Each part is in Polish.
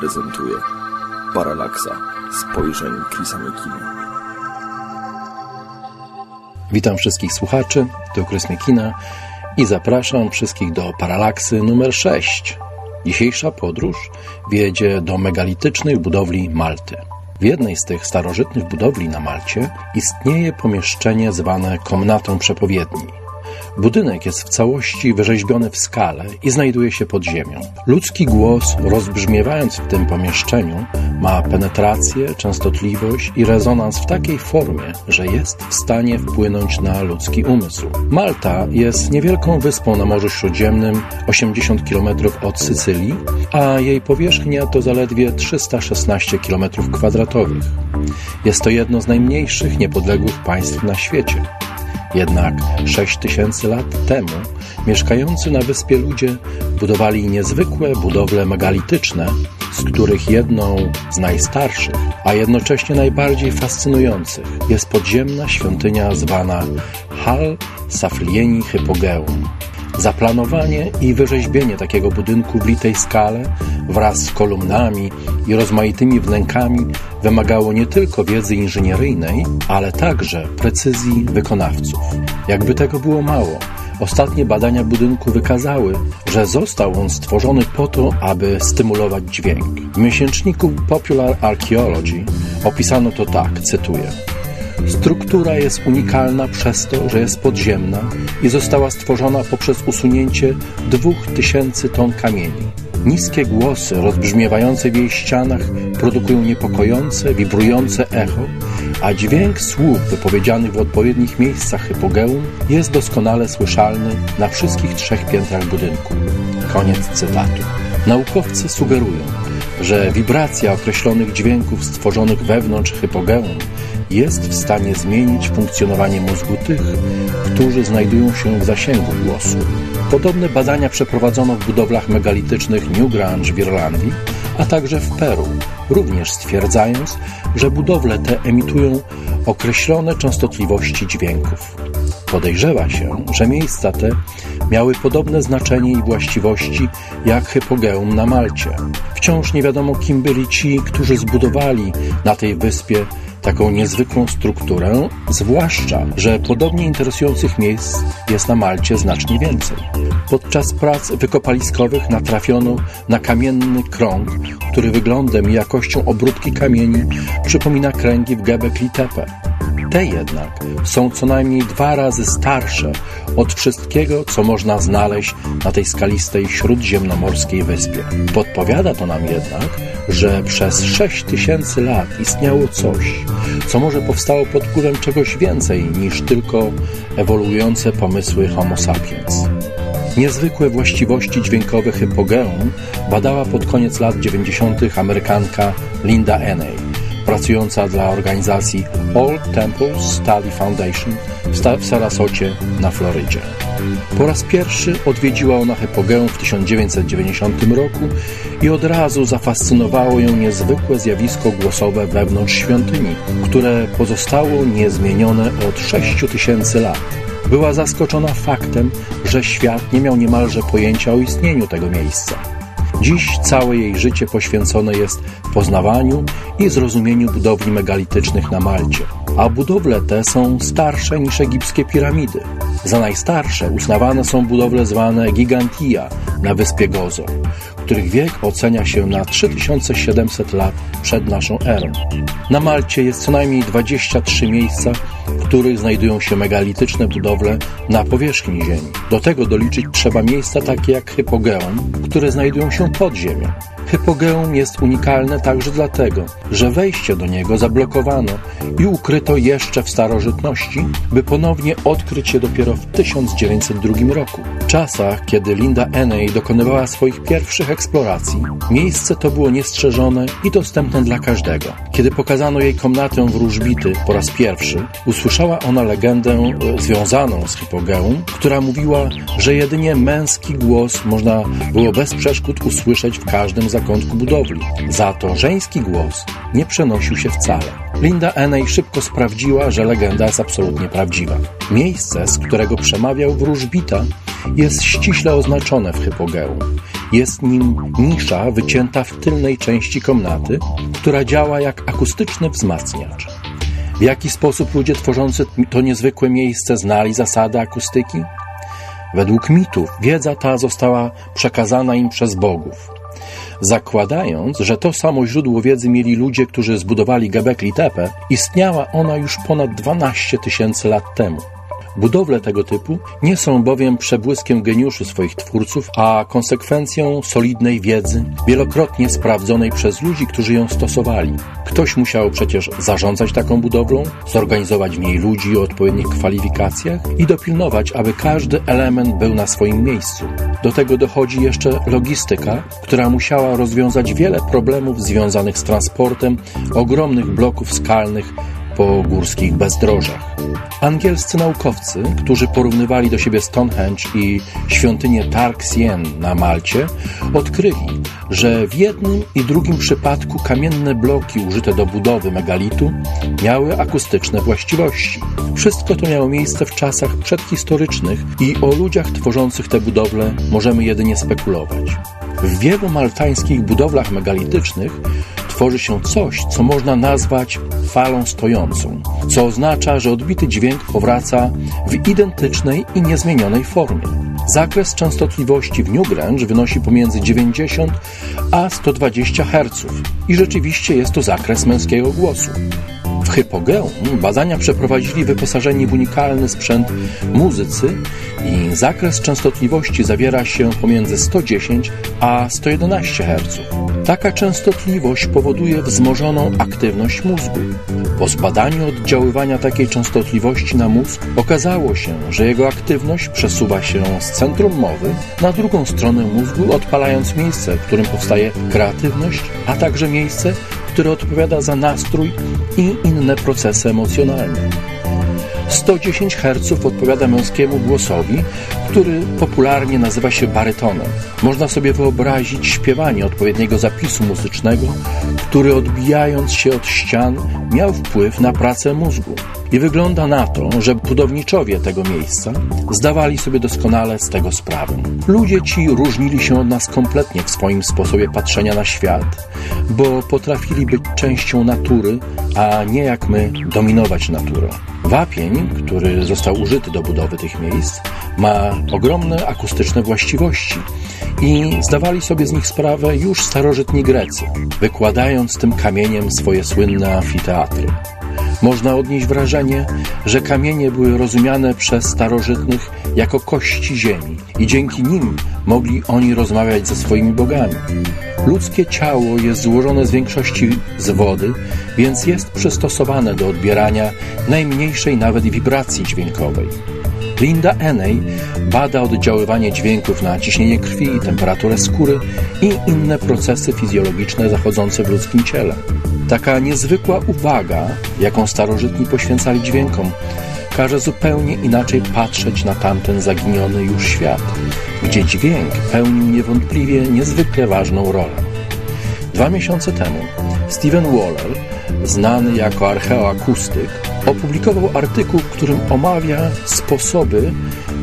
Prezentuje Paralaksa spojrzeń Chrisa Mekina. Witam wszystkich słuchaczy, to Chris Mekina i zapraszam wszystkich do Paralaksy numer 6. Dzisiejsza podróż wiedzie do megalitycznych budowli Malty. W jednej z tych starożytnych budowli na Malcie istnieje pomieszczenie zwane komnatą przepowiedni. Budynek jest w całości wyrzeźbiony w skale i znajduje się pod ziemią. Ludzki głos, rozbrzmiewając w tym pomieszczeniu, ma penetrację, częstotliwość i rezonans w takiej formie, że jest w stanie wpłynąć na ludzki umysł. Malta jest niewielką wyspą na Morzu Śródziemnym, 80 km od Sycylii, a jej powierzchnia to zaledwie 316 km2. Jest to jedno z najmniejszych niepodległych państw na świecie. Jednak 6 tysięcy lat temu mieszkający na wyspie ludzie budowali niezwykłe budowle megalityczne, z których jedną z najstarszych, a jednocześnie najbardziej fascynujących jest podziemna świątynia zwana Hal Saflieni Hypogeum. Zaplanowanie i wyrzeźbienie takiego budynku w litej skale wraz z kolumnami i rozmaitymi wnękami wymagało nie tylko wiedzy inżynieryjnej, ale także precyzji wykonawców. Jakby tego było mało, ostatnie badania budynku wykazały, że został on stworzony po to, aby stymulować dźwięk. W miesięczniku Popular Archaeology opisano to tak, cytuję. Struktura jest unikalna przez to, że jest podziemna i została stworzona poprzez usunięcie 2000 ton kamieni. Niskie głosy rozbrzmiewające w jej ścianach produkują niepokojące, wibrujące echo, a dźwięk słów wypowiedzianych w odpowiednich miejscach hypogeum jest doskonale słyszalny na wszystkich trzech piętrach budynku. Koniec cytatu. Naukowcy sugerują, że wibracja określonych dźwięków stworzonych wewnątrz hypogeum jest w stanie zmienić funkcjonowanie mózgu tych, którzy znajdują się w zasięgu głosu. Podobne badania przeprowadzono w budowlach megalitycznych Newgrange w Irlandii, a także w Peru, również stwierdzając, że budowle te emitują określone częstotliwości dźwięków. Podejrzewa się, że miejsca te miały podobne znaczenie i właściwości jak hypogeum na Malcie. Wciąż nie wiadomo, kim byli ci, którzy zbudowali na tej wyspie taką niezwykłą strukturę, zwłaszcza, że podobnie interesujących miejsc jest na Malcie znacznie więcej. Podczas prac wykopaliskowych natrafiono na kamienny krąg, który wyglądem i jakością obróbki kamieni przypomina kręgi w Gebekli Tepe. Te jednak są co najmniej dwa razy starsze od wszystkiego, co można znaleźć na tej skalistej śródziemnomorskiej wyspie. Podpowiada to nam jednak, że przez 6 tysięcy lat istniało coś, co może powstało pod wpływem czegoś więcej niż tylko ewoluujące pomysły Homo sapiens. Niezwykłe właściwości dźwiękowe hypogeum badała pod koniec lat 90. Amerykanka Linda Eney pracująca dla organizacji All Temples Study Foundation w Sarasocie na Florydzie. Po raz pierwszy odwiedziła ona Hypogeum w 1990 roku i od razu zafascynowało ją niezwykłe zjawisko głosowe wewnątrz świątyni, które pozostało niezmienione od 6 tysięcy lat. Była zaskoczona faktem, że świat nie miał niemalże pojęcia o istnieniu tego miejsca. Dziś całe jej życie poświęcone jest poznawaniu i zrozumieniu budowli megalitycznych na Malcie, a budowle te są starsze niż egipskie piramidy. Za najstarsze uznawane są budowle zwane Gigantia na wyspie Gozo, których wiek ocenia się na 3700 lat przed naszą erą. Na Malcie jest co najmniej 23 miejsca, w których znajdują się megalityczne budowle na powierzchni Ziemi. Do tego doliczyć trzeba miejsca takie jak Hypogeum, które znajdują się pod ziemią. Hypogeum jest unikalne także dlatego, że wejście do niego zablokowano i ukryto jeszcze w starożytności, by ponownie odkryć je dopiero w 1902 roku. W czasach, kiedy Linda Eney dokonywała swoich pierwszych eksploracji, miejsce to było niestrzeżone i dostępne dla każdego. Kiedy pokazano jej komnatę wróżbity po raz pierwszy, usłyszała ona legendę e, związaną z Hypogeum, która mówiła, że jedynie męski głos można było bez przeszkód usłyszeć w każdym zakątku budowli. Za to żeński głos nie przenosił się wcale. Linda Eney szybko sprawdziła, że legenda jest absolutnie prawdziwa. Miejsce, z którego przemawiał wróżbita, jest ściśle oznaczone w hypogeum. Jest nim nisza wycięta w tylnej części komnaty, która działa jak akustyczny wzmacniacz. W jaki sposób ludzie tworzący to niezwykłe miejsce znali zasady akustyki? Według mitów wiedza ta została przekazana im przez bogów. Zakładając, że to samo źródło wiedzy mieli ludzie, którzy zbudowali Gebekli Tepe, istniała ona już ponad 12 tysięcy lat temu. Budowle tego typu nie są bowiem przebłyskiem geniuszu swoich twórców, a konsekwencją solidnej wiedzy, wielokrotnie sprawdzonej przez ludzi, którzy ją stosowali. Ktoś musiał przecież zarządzać taką budowlą, zorganizować w niej ludzi o odpowiednich kwalifikacjach i dopilnować, aby każdy element był na swoim miejscu. Do tego dochodzi jeszcze logistyka, która musiała rozwiązać wiele problemów związanych z transportem ogromnych bloków skalnych po górskich bezdrożach. Angielscy naukowcy, którzy porównywali do siebie Stonehenge i świątynię Tark Sien na Malcie, odkryli, że w jednym i drugim przypadku kamienne bloki użyte do budowy megalitu miały akustyczne właściwości. Wszystko to miało miejsce w czasach przedhistorycznych i o ludziach tworzących te budowle możemy jedynie spekulować. W wielu maltańskich budowlach megalitycznych tworzy się coś, co można nazwać falą stojącą, co oznacza, że odbity dźwięk powraca w identycznej i niezmienionej formie. Zakres częstotliwości w Newgrange wynosi pomiędzy 90 a 120 Hz i rzeczywiście jest to zakres męskiego głosu. W Hypogeum badania przeprowadzili wyposażeni w unikalny sprzęt muzycy i zakres częstotliwości zawiera się pomiędzy 110 a 111 Hz. Taka częstotliwość powoduje wzmożoną aktywność mózgu. Po zbadaniu oddziaływania takiej częstotliwości na mózg okazało się, że jego aktywność przesuwa się z centrum mowy na drugą stronę mózgu, odpalając miejsce, w którym powstaje kreatywność, a także miejsce, które odpowiada za nastrój i inne procesy emocjonalne. 110 Hz odpowiada męskiemu głosowi, który popularnie nazywa się barytonem. Można sobie wyobrazić śpiewanie odpowiedniego zapisu muzycznego, który odbijając się od ścian miał wpływ na pracę mózgu. I wygląda na to, że budowniczowie tego miejsca zdawali sobie doskonale z tego sprawę. Ludzie ci różnili się od nas kompletnie w swoim sposobie patrzenia na świat, bo potrafili być częścią natury, a nie jak my dominować naturą. Wapień, który został użyty do budowy tych miejsc, ma ogromne akustyczne właściwości i zdawali sobie z nich sprawę już starożytni Grecy, wykładając tym kamieniem swoje słynne amfiteatry. Można odnieść wrażenie, że kamienie były rozumiane przez starożytnych jako kości ziemi i dzięki nim mogli oni rozmawiać ze swoimi bogami. Ludzkie ciało jest złożone z większości z wody, więc jest przystosowane do odbierania najmniejszej nawet wibracji dźwiękowej. Linda Eney bada oddziaływanie dźwięków na ciśnienie krwi i temperaturę skóry i inne procesy fizjologiczne zachodzące w ludzkim ciele. Taka niezwykła uwaga, jaką starożytni poświęcali dźwiękom, każe zupełnie inaczej patrzeć na tamten zaginiony już świat, gdzie dźwięk pełnił niewątpliwie niezwykle ważną rolę. Dwa miesiące temu Steven Waller, znany jako archeoakustyk, opublikował artykuł, w którym omawia sposoby,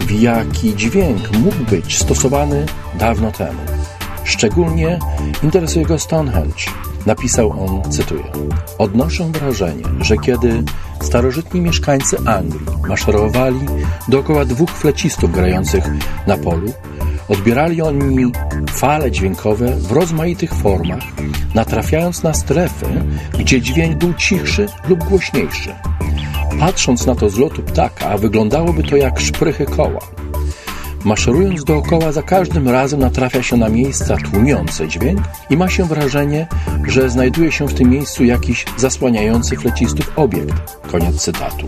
w jaki dźwięk mógł być stosowany dawno temu. Szczególnie interesuje go Stonehenge. Napisał on, cytuję: Odnoszę wrażenie, że kiedy starożytni mieszkańcy Anglii maszerowali dookoła dwóch flecistów grających na polu, odbierali oni fale dźwiękowe w rozmaitych formach, natrafiając na strefy, gdzie dźwięk był cichszy lub głośniejszy. Patrząc na to z lotu ptaka, wyglądałoby to jak szprychy koła. Maszerując dookoła, za każdym razem natrafia się na miejsca tłumiące dźwięk i ma się wrażenie, że znajduje się w tym miejscu jakiś zasłaniający flecistów obiekt. Koniec cytatu.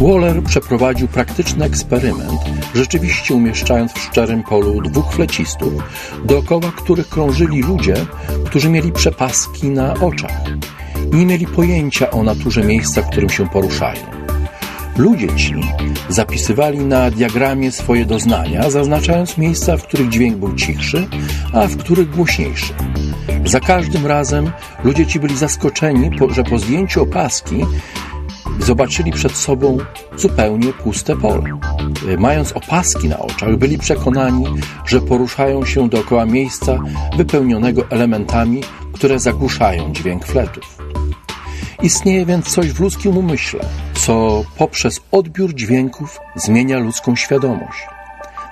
Waller przeprowadził praktyczny eksperyment, rzeczywiście umieszczając w szczerym polu dwóch flecistów, dookoła których krążyli ludzie, którzy mieli przepaski na oczach. Nie mieli pojęcia o naturze miejsca, w którym się poruszają. Ludzie ci zapisywali na diagramie swoje doznania, zaznaczając miejsca, w których dźwięk był cichszy, a w których głośniejszy. Za każdym razem ludzie ci byli zaskoczeni, że po zdjęciu opaski zobaczyli przed sobą zupełnie puste pole. Mając opaski na oczach, byli przekonani, że poruszają się dookoła miejsca wypełnionego elementami, które zagłuszają dźwięk fletów. Istnieje więc coś w ludzkim umyśle, co poprzez odbiór dźwięków zmienia ludzką świadomość.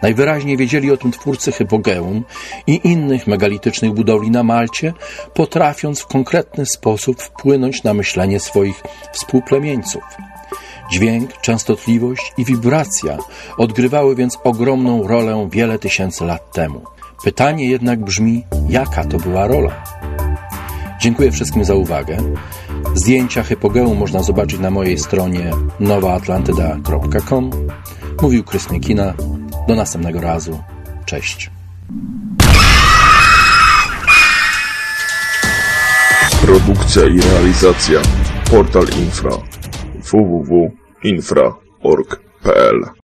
Najwyraźniej wiedzieli o tym twórcy Hypogeum i innych megalitycznych budowli na Malcie, potrafiąc w konkretny sposób wpłynąć na myślenie swoich współplemieńców. Dźwięk, częstotliwość i wibracja odgrywały więc ogromną rolę wiele tysięcy lat temu. Pytanie jednak brzmi, jaka to była rola? Dziękuję wszystkim za uwagę. Zdjęcia Hypogeum można zobaczyć na mojej stronie nowaatlantyda.com. Mówił Krys Kina. Do następnego razu. Cześć. Produkcja i realizacja Portal Infra www.infra.org.pl